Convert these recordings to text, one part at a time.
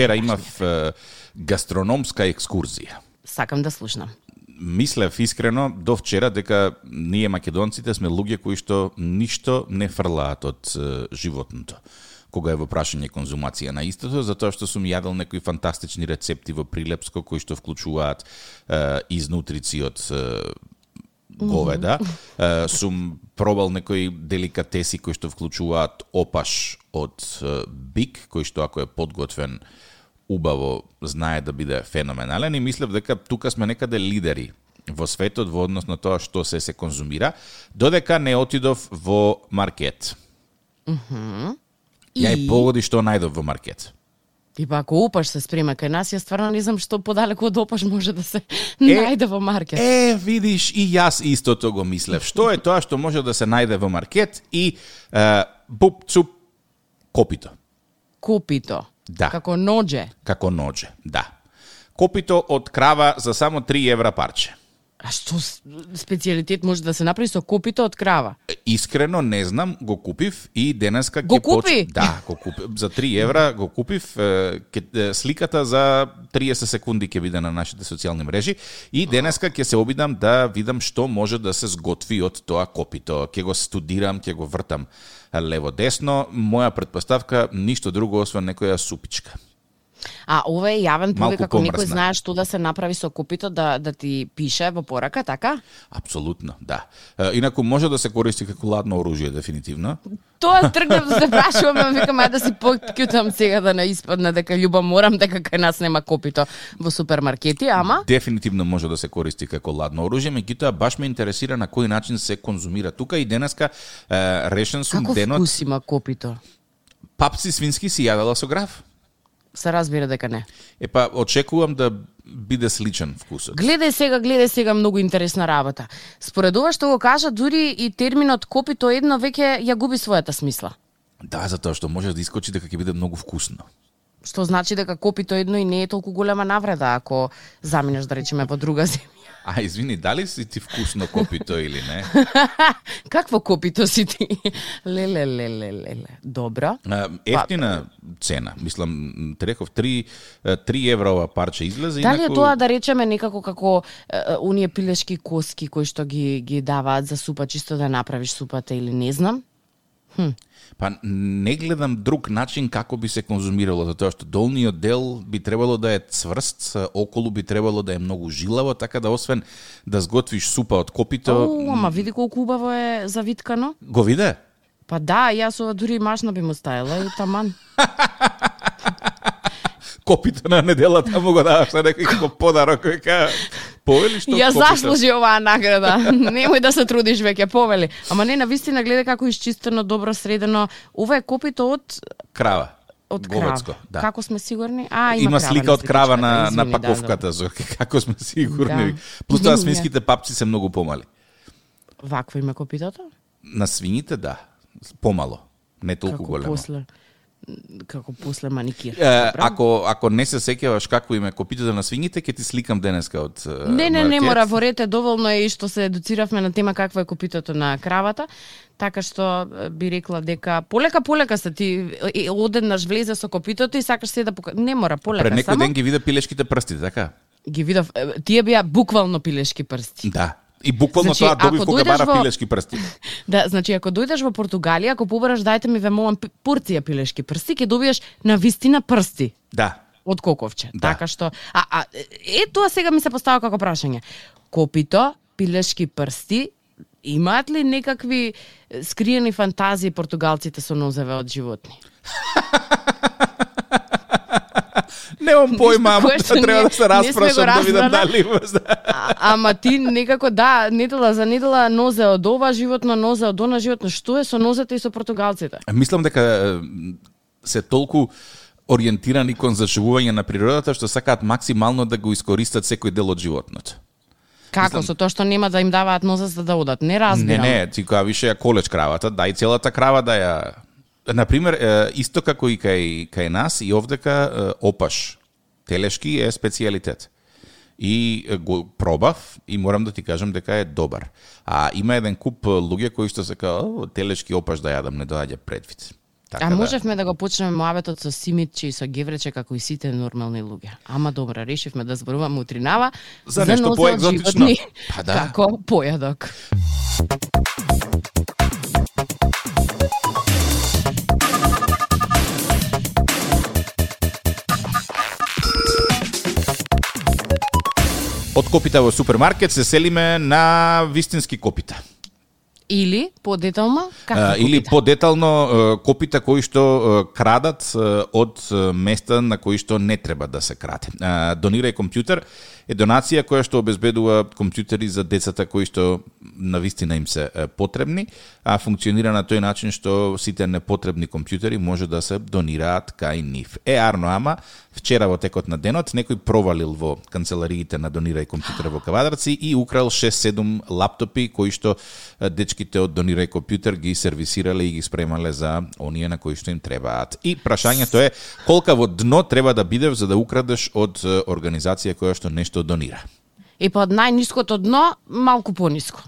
вчера имав е, гастрономска екскурзија. Сакам да слушнам. Мислев искрено до вчера дека ние македонците сме луѓе кои што ништо не фрлаат од е, животното кога е во прашање конзумација на истото, затоа што сум јадел некои фантастични рецепти во Прилепско кои што вклучуваат е, изнутрици од е, говеда. Е, сум пробал некои деликатеси кои што вклучуваат опаш од е, бик, кој што ако е подготвен убаво знае да биде феноменален и мислев дека тука сме некаде лидери во светот во однос на тоа што се се конзумира, додека не отидов во маркет. Ја и погоди што најдов во маркет. И па ако опаш се спрема кај нас, ја стварно не знам што подалеку од опаш може да се најде во маркет. Е, видиш, и јас истото го мислев. Што е тоа што може да се најде во маркет и е, буп, цуп, копито. Копито. Да. Како ноџе. Како ноџе, да. Копито од крава за само 3 евра парче. А што специјалитет може да се направи со копито од крава? Искрено не знам, го купив и денеска Го ќе купи? Да, го купив. За 3 евра го купив. Ке, сликата за 30 секунди ќе биде на нашите социјални мрежи и денеска ќе се обидам да видам што може да се сготви од тоа копито. Ќе го студирам, ќе го вртам лево-десно. Моја предпоставка ништо друго освен некоја супичка. А ова е јавен повик ако некој помрсна. знае што да се направи со копито да да ти пише во порака, така? Апсолутно, да. Инаку може да се користи како ладно оружје дефинитивно. Тоа тргнав да се прашувам, викам ајде да си покјутам сега да не испадне дека љуба морам дека кај нас нема копито во супермаркети, ама Дефинитивно може да се користи како ладно оружје, меѓутоа баш ме интересира на кој начин се конзумира тука и денеска е, решен сум како денот вкус има копито? папци свински си јадела со граф. Се разбира дека не. Е па очекувам да биде сличен вкусот. Гледај сега, гледај сега многу интересна работа. Според ова што го кажа, дури и терминот копито едно веќе ја губи својата смисла. Да, затоа што може да искочи дека ќе биде многу вкусно. Што значи дека копито едно и не е толку голема навреда ако заминеш да речеме во друга земја. А, извини, дали си ти вкусно копито или не? Какво копито си ти? Леле, леле, леле. Добро. Ефтина цена, мислам, те реков 3, 3 евра ова парче излезе. Дали е инаку- тоа да речеме некако како е, е, оние пилешки коски кои што ги ги даваат за супа чисто да направиш супата или не знам? Па не гледам друг начин како би се конзумирало, затоа што долниот дел би требало да е цврст, околу би требало да е многу жилаво, така да освен да сготвиш супа од копито, О, ама види колку убаво е завиткано. го виде? Па да, јас ова дури и машна би му ставила и таман. Копито на неделата му го даваш на некој како подарок, кој ка повели што Ја заслужи оваа награда. Немој да се трудиш веќе, повели. Ама не, на вистина гледа како изчистено, добро средено. Ова е копито од крава. од Говецко, крава. да. Како сме сигурни? А, има, Има, крава слика од крава на, на извини, да, паковката, за како сме сигурни. Да. Плюс тоа свинските папци се многу помали. Да. Вакво има копитото? На свињите, да, помало. Не толку Како големо. после како после маникир. Е, ако ако не се сеќаваш какво име копитото на свињите, ќе ти сликам денеска од Не, не, не мора, во рете доволно е и што се едуциравме на тема какво е копитото на кравата, така што би рекла дека полека полека се ти одеднаш влезе со копитото и сакаш се да пока... не мора полека Пред некој само ден ги виде пилешките прсти, така? ги видов тие беа буквално пилешки прсти. Да. И буквално Значи, тоа добив кога бара во- пилешки прсти. Да, значи ако дојдеш во Португалија, ако побараш дајте ми вемолам пи- порција пилешки прсти, ќе добиеш на вистина прсти. Да. од коковче. Да. Така што а а е тоа сега ми се постава како прашање. Копито, пилешки прсти, имаат ли некакви скриени фантазии португалците со нозеве од животни? Немам појма, ама тоа треба да се распрашам да видам дали има. Ама ти некако да, недела за недела нозе од ова животно, нозе од она животно. Што е со нозете и со португалците? Мислам дека се толку ориентирани кон зачувување на природата што сакаат максимално да го искористат секој дел од животното. Како со тоа што нема да им даваат нозе за да одат? Не Не, разбирам. не, ти кога више ја колеш кравата, дај целата крава да ја На пример, исто како и кај, кај нас, и овдека опаш телешки е специјалитет. И го пробав и морам да ти кажам дека е добар. А има еден куп луѓе кои што се као, «О, телешки опаш да јадам, не доаѓа предвид. Така а можевме да го почнеме моабетот со Симитче и со Геврече како и сите нормални луѓе. Ама добро, решивме да зборуваме утринава За нешто од поегзотично. животни Па да. Како појадок. Од копита во супермаркет се селиме на вистински копита. Или подетално како А, или подетално копита кои што крадат од места на кои што не треба да се краде. Донирај компјутер е донација која што обезбедува компјутери за децата кои што на вистина им се потребни, а функционира на тој начин што сите непотребни компјутери може да се донираат кај нив. Е арно ама вчера во текот на денот некој провалил во канцелариите на Донирај компјутер во Кавадарци и украл 6-7 лаптопи кои што дечките од Донирај компјутер ги сервисирале и ги спремале за оние на кои што им требаат. И прашањето е колка во дно треба да бидев за да украдеш од организација која што нешто донира. И под најниското дно, малку пониско.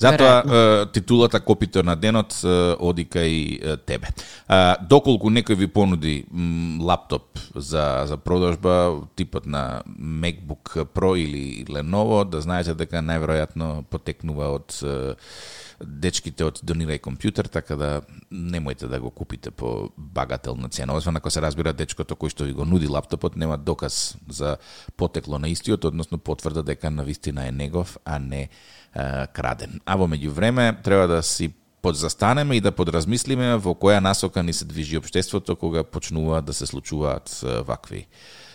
Затоа титулата Копито на денот оди кај тебе. Доколку некој ви понуди лаптоп за за продажба типот на MacBook Pro или Lenovo, да знаете дека најверојатно потекнува од дечките од Донирај компјутер, така да немојте да го купите по багателна цена. Освен ако се разбира дечкото кој што ви го нуди лаптопот нема доказ за потекло на истиот, односно потврда дека на вистина е негов, а не а, краден. А во меѓувреме треба да си подзастанеме и да подразмислиме во која насока ни се движи општеството кога ПОЧНУВА да се случуваат вакви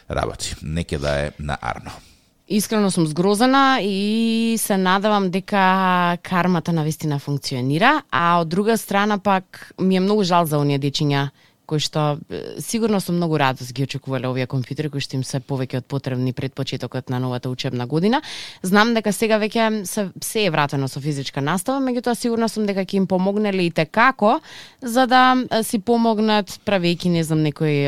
работи. Неке да е на арно. Искрено сум згрозена и се надавам дека кармата на вистина функционира, а од друга страна пак ми е многу жал за оние дечиња кои што сигурно со многу радост ги очекувале овие компјутери кои што им се повеќе од потребни пред почетокот на новата учебна година. Знам дека сега веќе се, се е вратено со физичка настава, меѓутоа сигурно сум дека ќе им помогнеле и те како за да си помогнат правејќи не знам некои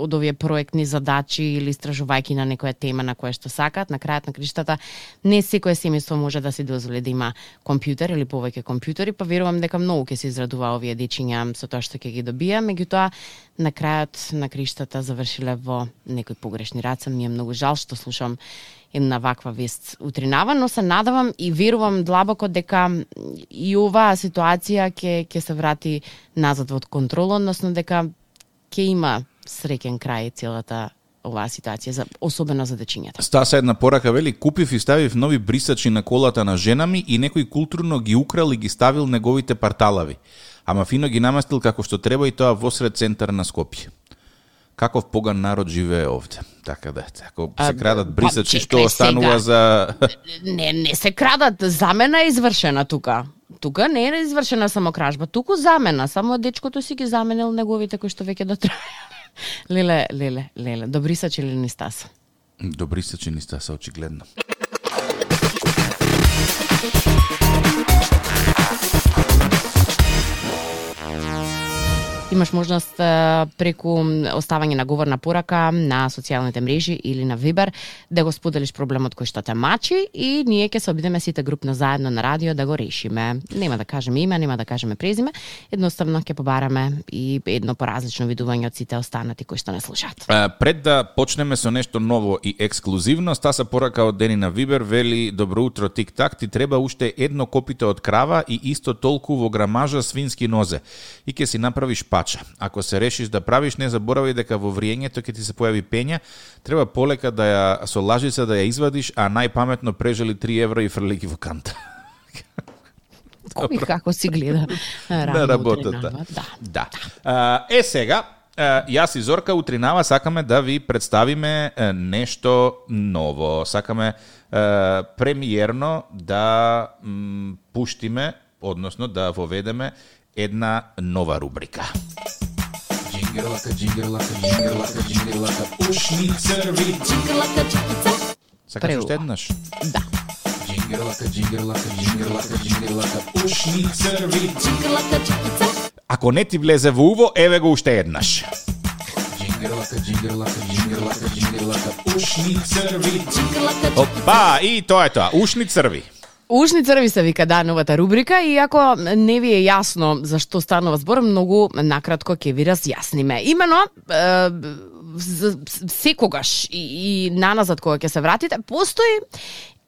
од овие проектни задачи или истражувајќи на некоја тема на која што сакаат. На крајот на криштата не секое семејство може да си дозволи да има компјутер или повеќе компјутери, па верувам дека многу ќе се израдува овие дечиња со тоа што ќе ги добија, меѓутоа на крајот на криштата завршиле во некои погрешни раца. Ми е многу жал што слушам една ваква вест утринава, но се надавам и верувам длабоко дека и оваа ситуација ќе ќе се врати назад во контрола, односно дека ќе има среќен крај целата оваа ситуација, за, особено за дечињата. Стаса една порака вели купив и ставив нови брисачи на колата на жена ми и некој културно ги украл и ги ставил неговите парталави. Ама фино ги наместил како што треба и тоа во сред центар на Скопје. Каков поган народ живее овде. Така да, ако се крадат па, брисачи, што останува сега. за Не, не се крадат, замена е извршена тука. Тука не е извршена само кражба, туку замена, само дечкото си ги заменил неговите кои што веќе дотраја. Леле, леле, леле, добри са че ли не стаса? Добри се чини Стаса очигледно. Имаш можност преку оставање на говорна порака на социјалните мрежи или на Вибер да го споделиш проблемот кој што те мачи и ние ќе се обидеме сите групно заедно на радио да го решиме. Нема да кажеме име, нема да кажеме презиме, едноставно ќе побараме и едно поразлично видување од сите останати кои што не слушаат. А, Пред да почнеме со нешто ново и ексклузивно, Стаса порака од Денина Вибер вели Добро утро тик-так, ти треба уште едно копите од крава и исто толку во грамажа свински нозе и ќе си направиш пача. Ако се решиш да правиш, не заборавај дека во вриењето ќе ти се појави пења, треба полека да ја со лажица да ја извадиш, а најпаметно прежели 3 евра и фрли ги во канта. И како си гледа на работата. утринава, Да. Да. А, е сега, јас и Зорка утринава сакаме да ви представиме нешто ново. Сакаме премиерно да пуштиме, односно да воведеме една нова рубрика. Джингерлака, джингерлака, джингерлака, джингерлака, ушни црви. Сакаш уште еднаш? Да. Джингерлака, джингерлака, джингерлака, джингерлака, ушни црви. Ако не ти влезе во уво, еве го уште еднаш. Джингерлака, джингерлака, джингерлака, джингерлака, ушни црви. Опа, и тоа е тоа, ушни црви. Ушни црви се вика да новата рубрика и ако не ви е јасно за што станува збор, многу накратко ќе ви разјасниме. Имено секогаш и, и наназад кога ќе се вратите, постои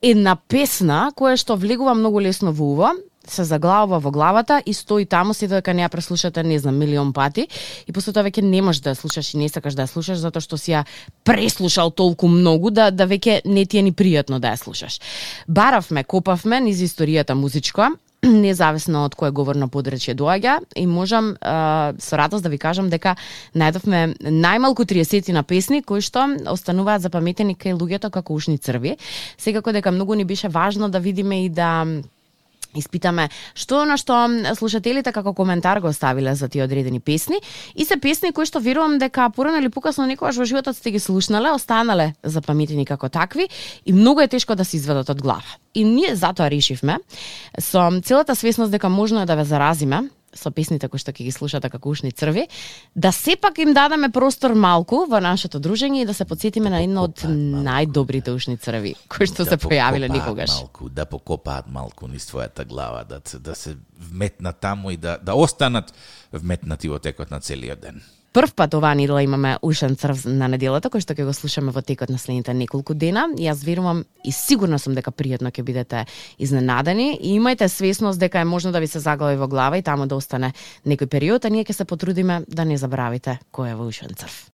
една песна која што влегува многу лесно во уво, се заглавува во главата и стои таму сите дека не ја преслушате не знам милион пати и после тоа веќе не можеш да ја слушаш и не сакаш да ја слушаш затоа што си ја преслушал толку многу да да веќе не ти е ни пријатно да ја слушаш. Баравме, копавме низ историјата музичка независно од кое говорно подречје доаѓа и можам а, со радост да ви кажам дека најдовме најмалку 30 на песни кои што остануваат запаметени кај луѓето како ушни црви. Секако дека многу ни беше важно да видиме и да испитаме што на што слушателите како коментар го оставиле за тие одредени песни и се песни кои што верувам дека порано или покасно некогаш во животот сте ги слушнале, останале запаметени како такви и многу е тешко да се изведат од глава. И ние затоа решивме со целата свесност дека можно е да ве заразиме со песните кои што ќе ги слушате како ушни црви, да сепак им дадеме простор малку во нашето дружење и да се подсетиме да на едно од најдобрите ушни црви кои што да се појавиле никогаш. Малку, да покопаат малку низ твојата глава, да, да се вметнат таму и да, да останат вметнати во текот на целиот ден. Прв пат оваа недела имаме ушен црв на неделата, кој што ќе го слушаме во текот на следните неколку дена. Јас верувам и сигурна сум дека пријатно ќе бидете изненадени и имајте свесност дека е можно да ви се заглави во глава и таму да остане некој период, а ние ќе се потрудиме да не забравите кој е во ушен црв.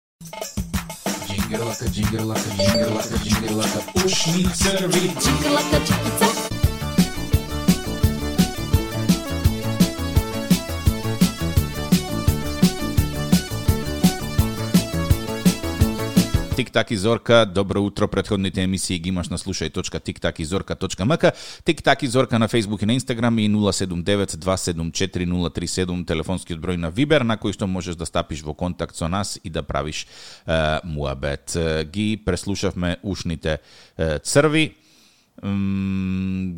Джингерлака, джингерлака, джингерлака, джингерлака, ушни црви. Джингерлака, джингерлака, Тик-так и Зорка, добро утро, предходните емисии ги имаш на слушај.тиктакизорка.мк, Тик-так и Зорка на Facebook и на Instagram и 079-274-037, телефонскиот број на Вибер, на кој што можеш да стапиш во контакт со нас и да правиш е, муабет. Ги преслушавме ушните е, црви,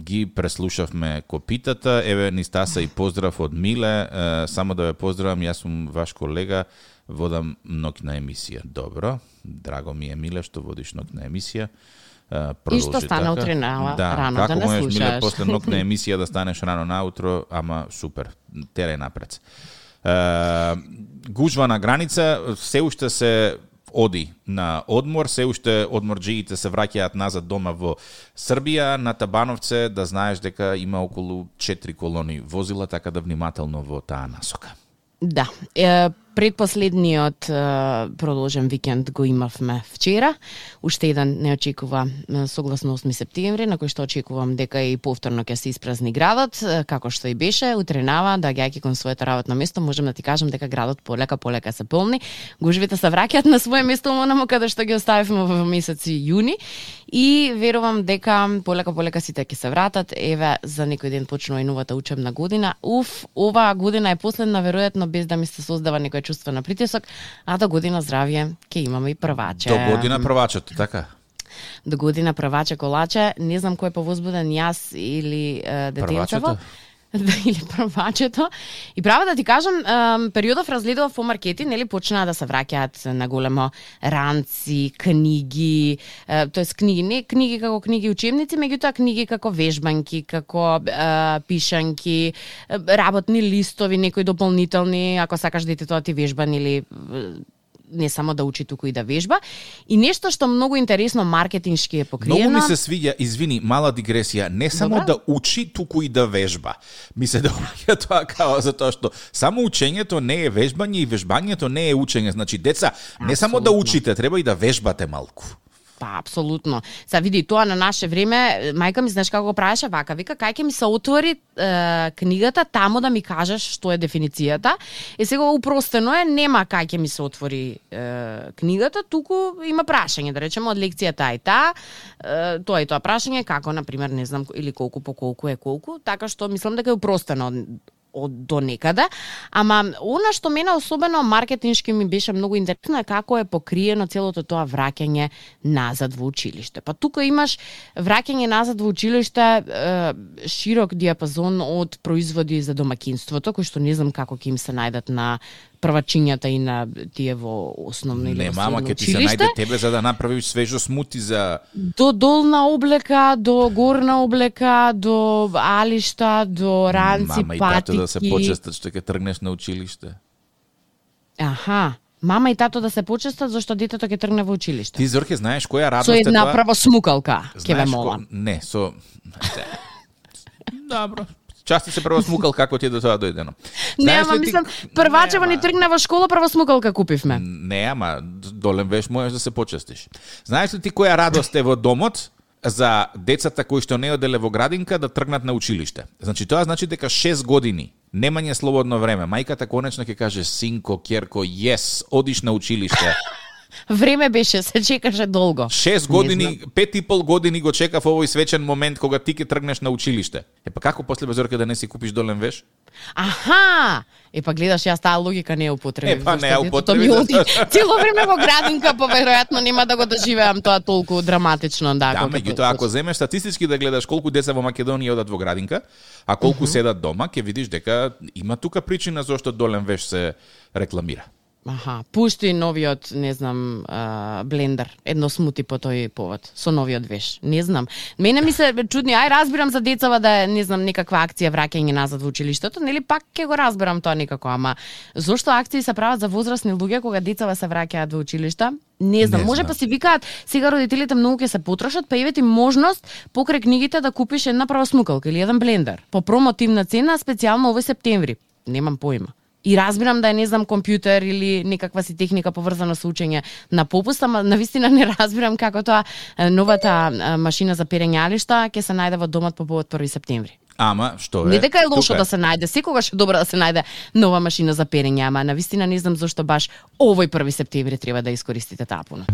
ги преслушавме копитата. Еве ни стаса и поздрав од Миле. Само да ве поздравам, јас сум ваш колега водам ноќна емисија. Добро, драго ми е Миле што водиш ноќна емисија. и што стана утре на да, рано како да не можеш, слушаш. Миле, после ноќна емисија да станеш рано наутро, ама супер, тере напред. Uh, гужва на граница, се уште се оди на одмор, се уште одморджиите се враќаат назад дома во Србија, на Табановце, да знаеш дека има околу 4 колони возила, така да внимателно во таа насока. Да, е, предпоследниот продолжен викенд го имавме вчера. Уште еден не очекува согласно 8 септември, на кој што очекувам дека и повторно ќе се испразни градот, како што и беше, утренава, да гајки кон своето работно место, можем да ти кажам дека градот полека полека се полни. Гужвите се враќаат на свое место онаму каде што ги оставивме во месеци јуни и верувам дека полека полека сите ќе се вратат. Еве за некој ден почнува и новата учебна година. Уф, оваа година е последна веројатно без да ми се создава некој чувство на притисок, а до година здравје ќе имаме и прваче. До година првачето, така? До година прваче колаче, не знам кој е повозбуден јас или е, детенцево или првачето. И право да ти кажам, периодов разгледував по маркети, нели почнаа да се враќаат на големо ранци, книги, тоест книги, не книги како книги учебници, меѓутоа книги како вежбанки, како пишанки, работни листови, некои дополнителни, ако сакаш детето да ти вежбан или не само да учи, туку и да вежба. И нешто што многу интересно маркетиншки е покриено. Многу ми се свиѓа, извини, мала дигресија, не само Добра? да учи, туку и да вежба. Ми се доаѓа тоа као затоа што само учењето не е вежбање и вежбањето не е учење. Значи, деца, не Абсолютно. само да учите, треба и да вежбате малку. Па, апсолутно. Са види тоа на наше време, мајка ми знаеш како го правеше вака, вика кај ќе ми се отвори е, книгата таму да ми кажеш што е дефиницијата. И сега упростено е, нема кај ќе ми се отвори е, книгата, туку има прашање, да речеме од лекцијата и таа, е, тоа и тоа прашање како на пример не знам или колку по колку е колку, така што мислам дека е упростено од до некаде, ама она што мене особено маркетиншки ми беше многу интересно е како е покриено целото тоа враќање назад во училиште. Па тука имаш враќање назад во училиште е, широк диапазон од производи за домакинството, кои што не знам како ќе им се најдат на првачињата и на тие во основно или Не, мама, ќе ти се најде тебе за да направиш свежо смути за До долна облека, до горна облека, до алишта, до ранци, мама и патики. тато да се почестат што ќе тргнеш на училиште. Аха. Мама и тато да се почестат зашто детето ќе тргне во училиште. Ти Зорке знаеш која радост Со е една тоа? право смукалка, ќе ве Знаеш ко- молам. Не, со Добро. Части се прво смукал како ти е до тоа дојдено. Не, Знаеш ама ти- мислам, првачево Не, ни тргна во школа, прво смукалка купивме. Не, ама долем веш можеш да се почестиш. Знаеш ли ти која радост е во домот за децата кои што не оделе во градинка да тргнат на училиште? Значи тоа значи дека 6 години немање слободно време. Мајката конечно ќе каже синко, керко, јес, одиш на училиште. Време беше, се чекаше долго. 6 Не години, пет и пол години го чекав овој свечен момент кога ти ќе тргнеш на училиште. Е па како после безорка да не си купиш долен веш? Аха! Е па гледаш, јас таа логика не ја употребив. Е, па, не ја зашто детето употреби, ми да. оди цело време во градинка, поверојатно нема да го доживеам тоа толку драматично, да. Да, меѓутоа ако земеш статистички да гледаш колку деца во Македонија одат во градинка, а колку седат дома, ќе видиш дека има тука причина зошто долен веш се рекламира. Аха, пушти новиот, не знам, а, блендер, едно смути по тој повод, со новиот веш. Не знам. Мене ми се чудни, ај разбирам за децава да е, не знам, некаква акција враќање назад во училиштето, нели пак ќе го разберам тоа некако, ама зошто акции се прават за возрастни луѓе кога децава се враќаат во училишта? Не знам, Не може знам. па си викаат, сега родителите многу ќе се потрошат, па ти можност покрај книгите да купиш една прва смукалка или еден блендер по промотивна цена специјално овој септември. Немам поима. И разбирам да е не знам компјутер или некаква си техника поврзана со учење на попуст, ама навистина не разбирам како тоа новата машина за перење алишта ќе се најде во домот по повод 1 септември. Ама, што е? Не дека е лошо Тука. да се најде, секогаш е добро да се најде нова машина за перење, ама навистина не знам зошто баш овој 1 септември треба да искористите таа пуна.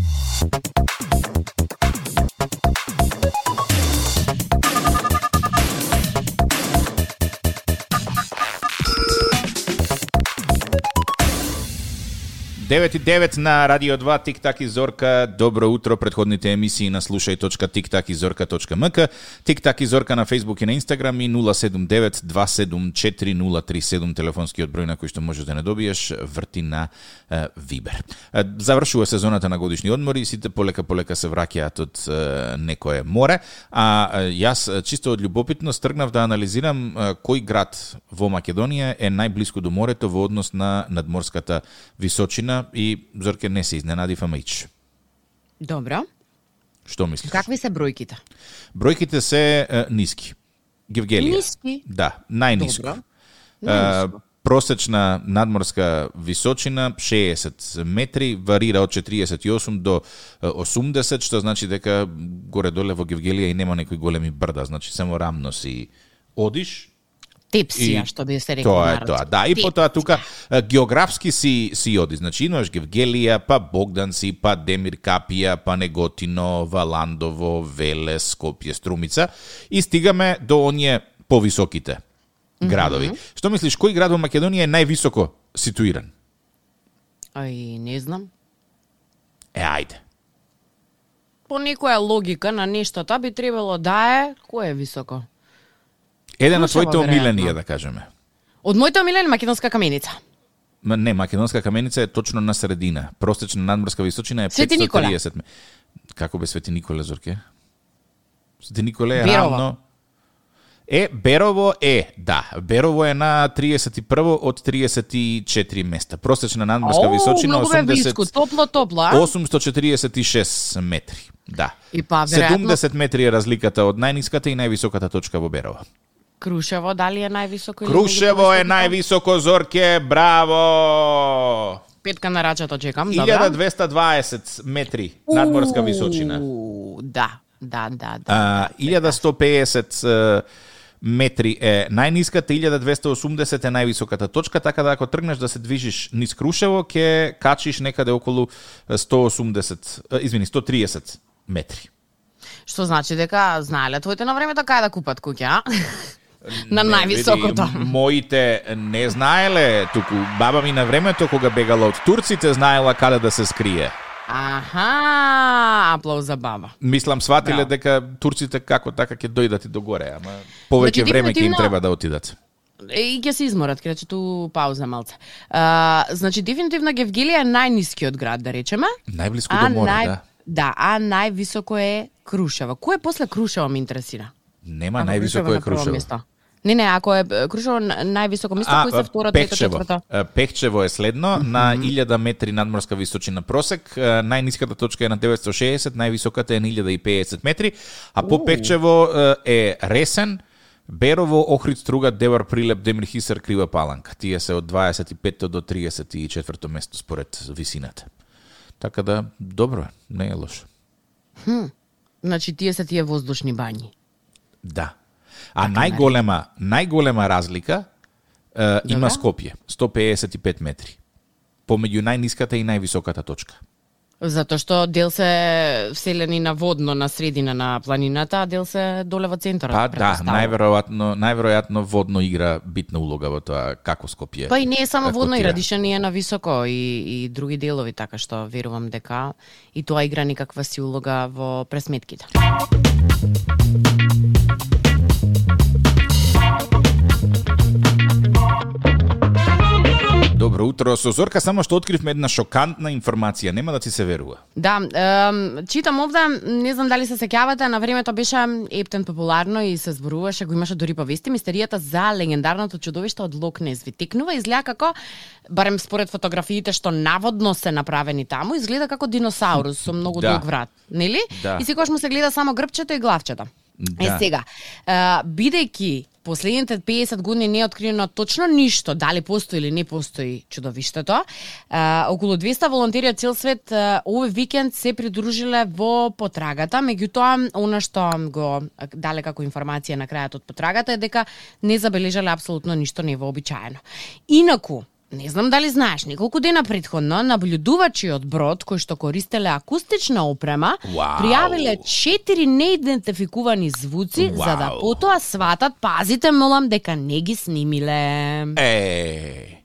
9.9 на Радио 2, Тик-так и Зорка. Добро утро, предходните емисии на слушай.тик-так и Зорка.мк. Тик-так и Зорка на Facebook и на Instagram и 079-274-037, телефонскиот број на кој што можеш да не добиеш, врти на е, Вибер. Завршува сезоната на годишни одмори и сите полека-полека се враќаат од е, некое море, а јас чисто од љубопитност тргнав да анализирам е, кој град во Македонија е најблиску до морето во однос на надморската височина и Зорке не се изненадив ама ич. Добро. Што мислиш? Какви се бројките? Бројките се е, ниски. Гевгелија. Ниски? Да, најниско. Добро. Е, просечна надморска височина 60 метри, варира од 48 до е, 80, што значи дека горе-доле во Гевгелија и нема некои големи брда, значи само рамно си одиш, Тепсија, И што би се рекло Тоа е тоа. Да, и Тепсија. потоа тука географски си си оди. Значи имаш Гевгелија, па Богданци, па Демир Капија, па Неготино, Валандово, Велес, Скопје, Струмица и стигаме до оние повисоките градови. Што мислиш кој град во Македонија е највисоко ситуиран? Ај, не знам. Е, ајде. По некоја логика на нештото би требало да е, кој е високо? Еден од твоите омилени е да кажеме. Од моите омилени македонска каменица. Ма, Не, Македонска каменица е точно на средина. Просечна надморска височина е Свети Никола. 530 ме- Како бе Свети Николе, Зорке? Свети Николе е Берово. равно... Е, Берово е, да. Берово е на 31 од 34 места. Просечна надморска Оу, височина многу бе близко, 80... топло, топло, а? 846 метри. Да. И па, веројатно, 70 метри е разликата од најниската и највисоката точка во Берово. Крушево, дали е највисоко? Крушево е највисоко, Зорке, браво! Петка на рачето чекам, добра. 1220 метри надморска височина. Да, да, да, да. А, 1150 е, метри е најниската, 1280 е највисоката точка, така да ако тргнеш да се движиш низ Крушево, ќе качиш некаде околу 180, е, извини, 130 метри. Што значи дека знаеле твоите на времето кај да купат куќа, а? на највисокото. Моите не знаеле, туку баба ми на времето кога бегала од турците знаела каде да се скрие. Аха, аплауз за баба. Мислам сватиле Браво. дека турците како така ќе дојдат и до горе, ама повеќе Значи, време ќе им треба да отидат. И ќе се изморат, ќе ту пауза малце. А, значи, дефинитивно Гевгелија е најнискиот град, да речеме. Најблиску до море, нај... да. Да, а највисоко е Крушево. Кој е после Крушево ме интересира? Нема највисоко на е Крушево. Не, не, ако е Крушево на- највисоко место, кои се Пехчево. четврта? Е, Пехчево е следно на 1000 метри надморска височина просек, најниската точка е на 960, највисоката е на 1050 метри, а по Пехчево е, Ресен, Берово, Охрид, Струга, Девар, Прилеп, Демир, Хисар, Крива Паланка. Тие се од 25 до 34 место според висината. Така да, добро не е лошо. Значи, тие се тие воздушни бањи. Да. А најголема, најголема разлика е, има. Скопје, 155 метри. Помеѓу најниската и највисоката точка. Затоа што дел се вселени на водно на средина на планината, а дел се доле во центарот. Па да, најверојатно, најверојатно водно игра битна улога во тоа како Скопје. Па и не е само водно, и. Радишани е на високо и, и други делови, така што верувам дека и тоа игра никаква си улога во пресметките. Добро утро, со Зорка само што откривме една шокантна информација, нема да ти се верува. Да, ем, читам овде, не знам дали се сеќавате, на времето беше ептен популарно и се зборуваше, го имаше дори повести, мистеријата за легендарното чудовиште од Лок Нес. Ви текнува, изгледа како, барем според фотографиите што наводно се направени таму, изгледа како диносаурус со многу Да. долг врат, нели? Да. И секогаш му се гледа само грбчето и главчето. Е Да. сега, е, бидејќи последните 50 години не е откриено точно ништо, дали постои или не постои чудовиштето. Е, околу 200 волонтери од цел свет е, овој викенд се придружиле во потрагата, меѓутоа она што го дале како информација на крајот од потрагата е дека не забележале апсолутно ништо невообичаено. Инаку, Не знам дали знаеш, неколку дена предходно наблюдувачи од брод кои што користеле акустична опрема Вау. пријавиле четири неидентификувани звуци за да потоа сватат, пазите молам дека не ги снимиле. Е.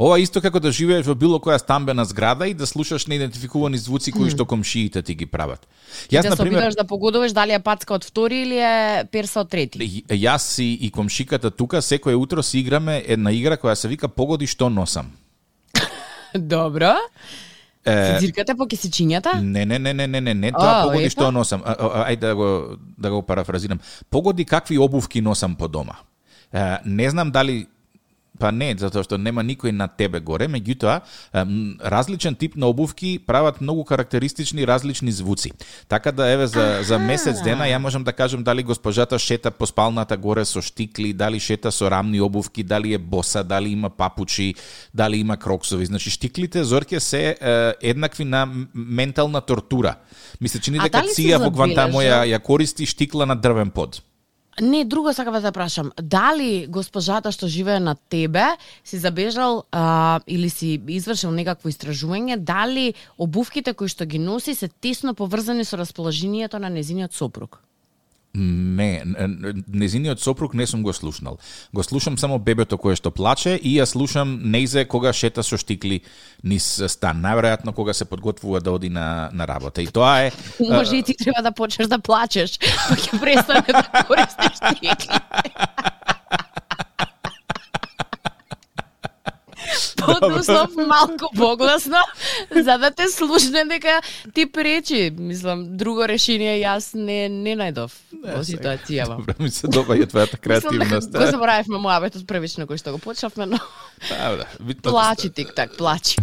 Ова исто како да живееш во било која стамбена зграда и да слушаш неидентификувани звуци кои што комшиите ти ги прават. Јас да на пример да погодуваш дали е пацка од втори или е перса од трети. Јас и, и комшиката тука секое утро си играме една игра која се вика Погоди што носам. Добро. Е, Се дзиркате по кисичињата? Не, не, не, не, не, не, не, тоа погоди епа. што носам. Ајде да го да го парафразирам. Погоди какви обувки носам по дома. Е, не знам дали Па не, затоа што нема никој на тебе горе, меѓутоа, различен тип на обувки прават многу карактеристични различни звуци. Така да еве за за месец дена ја можам да кажам дали госпожата шета по спалната горе со штикли, дали шета со рамни обувки, дали е боса, дали има папучи, дали има кроксови. Значи штиклите зорке се е, еднакви на ментална тортура. Ми се чини дека ција во Гвантамо ја, ја користи штикла на дрвен под. Не, друго сакам да прашам. Дали госпожата што живее на тебе си забежал а, или си извршил некакво истражување, дали обувките кои што ги носи се тесно поврзани со расположението на незиниот сопруг? Не, незиниот сопруг не сум го слушнал. Го слушам само бебето кое што плаче и ја слушам неизе кога шета со штикли низ стан. Најверојатно кога се подготвува да оди на, на работа. И тоа е... Може и ти треба да почнеш да плачеш, па ќе престане да користиш стикли. Подуслов малку погласно, за да те слушне дека ти пречи. Мислам, друго решение јас не, не најдов во ситуацијава. Добро ми се добаја твојата креативност. Мислам го заборавивме мојабетот првично кој што го почнавме, но Да, да, плачи тик так, плачи.